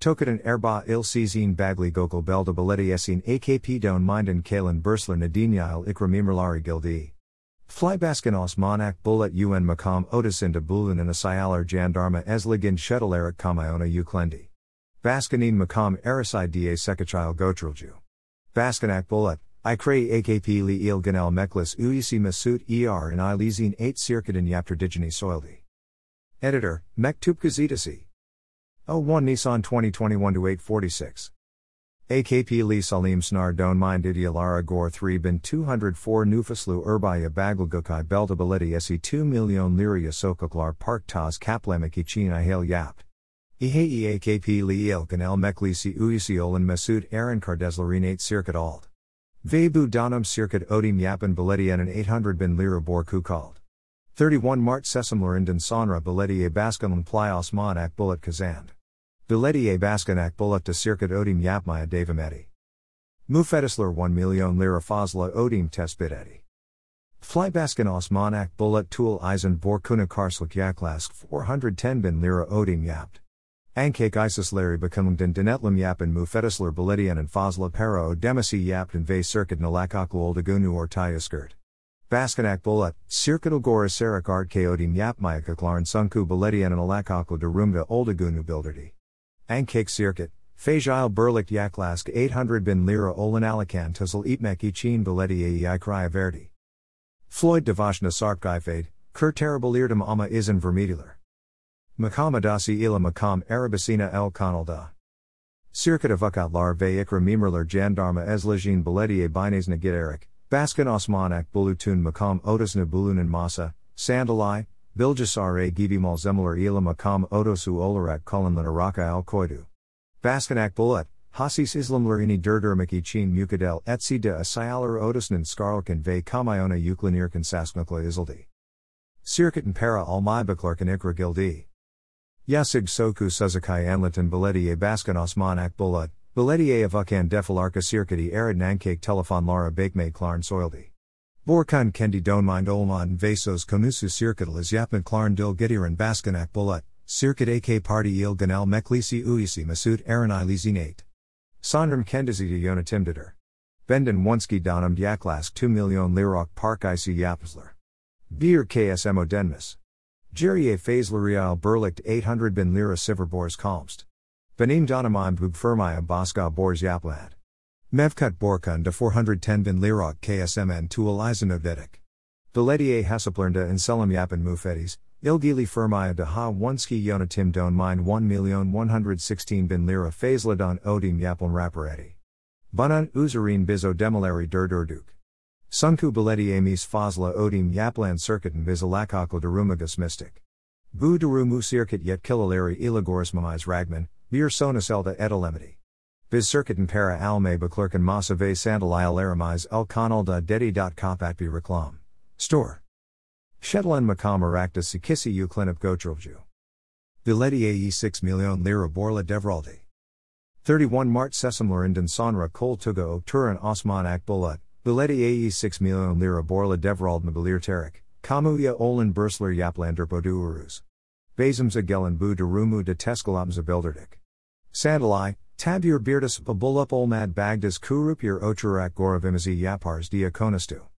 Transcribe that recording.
Tokadan erba il sizin bagli gokul belda baleti esin akp don minden kalen bursler nadinyal ikramimerlari gildi. Flybaskan Osmanak bullet un makam otisinda bulun and asayalar jandarma esligin shedalarik kamayona uklendi. Baskanin makam erasai da sekachil gotrilju. Baskanak bullet, I kray akp li il ganel meklis uisi masut er and i lizine 8 circuitin yapter digini soildi. Editor, Mektup Gazitasi. 01 Nissan 2021 846. AKP Lee Salim Snar Don Mind Idealara Gor 3 Bin 204 Nufaslu Urbaya Baglgukai Belta Baleti Se 2 Million Liria Sokaklar Park Taz Kaplamiki Chin Ihale Yapt. Ihei AKP Li El Ganel Meklisi Uisiol and Masud Aaron Cardeslarine Circuit Alt. Vebu Donum Circuit Odim Yapan Baleti and 800 Bin Lira Bor called. 31 Mart Sesamlarinden Sonra Baleti A Baskanlan Ply Osman Ak Bullet Kazand. Bileti e baskanak bullet de circuit odim yapmaya davameti. Mufetisler 1 million lira fazla odim tespiteti. Flybaskan Osmanak bullet tool eisen borkuna karslik yaklask 410 bin lira odim yapt. Ankake isis larry bekumungden denetlam yapin mufetisler biletian and fazla para o demasi yapt and vay circuit nalakaklu oldagunu or tayaskirt. Baskanak bullet, circuital gora sarak art kaodim yapmaya kaklarn sunku biletian and alakaklu derumga oldagunu builderdi. Ankake circuit, Fajil Berlicht Yaklask 800 bin Lira Olan Alican Tuzzle Eatmek Ichin Beleti Ai Krya Verdi. Floyd Devashna Sarpgaifade, Kur Terrible Irdam Ama Izan Vermediler. Makamadasi ila Makam Arabicina El Kanalda. Circuit Avukat Lar Ve Ikra Mimerler Jandarma Eslajin Beleti Bines Nagit Eric, Baskin Osmanak Bulutun Makam Otis Nabulunan Masa, Sandalai, Biljasar a Givimal Zemler ila makam otosu olarak kolanlan araka al koidu. Baskanak bullet, hasis islamler ini durdurmaki chin mukadel etsi de asayalar otosnan skarlkan ve kamayona uklanirkan sasknukla izaldi. Sirkatan para almaibaklarkan ikra gildi. Yasig soku suzakai anlatan bileti a baskan osmanak bullet, bileti a avukan defilarka sirkati arid nankake telefon lara bakme klarn soildi. Borkan kendi donmind olman vasos konusu circuital is yapan klarndil gitiran baskanak bullet, circuit ak party il ganel meklisi uisi masut aranai lizinate. Sondrum kendizita yonatimdider. Benden wonski donum yaklask 2 million lirok park ic yapsler. Beer ksmo denmis. Jerry a phasler berlicht 800 bin lira siverbors kalmst. Benim donamim bubfirmaya baska bors yapland. Mevkut Borkun de 410 bin Lirok KSMN to Elizanovdetic. Beledier Hasaplerda and Selam Yapin Mufetis, Ilgili Firmaya de Ha Wonski Yonatim Don Mine 1,116 bin Lira Fazladon Odim Yapon Raparetti. Bunan Uzarin Bizo Demeleri Durdurduk. Sunku Beledier Mis Fazla Odim Yaplan Circuit and Bizalakakla Derumagus Mystic. Bu Derumu Circuit Yet Kilaleri Ilagoris Mamais Ragman, Bir Sonus Elda Edelemity. Biz circuit and para alme beklerken massa ve sandalile aramiz el kanalda dedi dot kopatbi reklam. Store. Shetland makam arakta sikisi uklinip gotrilju. Bileti ae 6 million lira borla devraldi. 31 Mart sesamlarinden sonra kol tuga o turan osman akbulat, bileti ae 6 million lira borla devrald mobilir terik, kamuya olan bursler yaplander bodu uruz. Bazums agelen bu durumu de teskalabza bilderdik. Sandalai, Tabur Beardus Babulup Olmad Bagdas Kurupir Ochurak Goravimizi Yapars Diakonastu.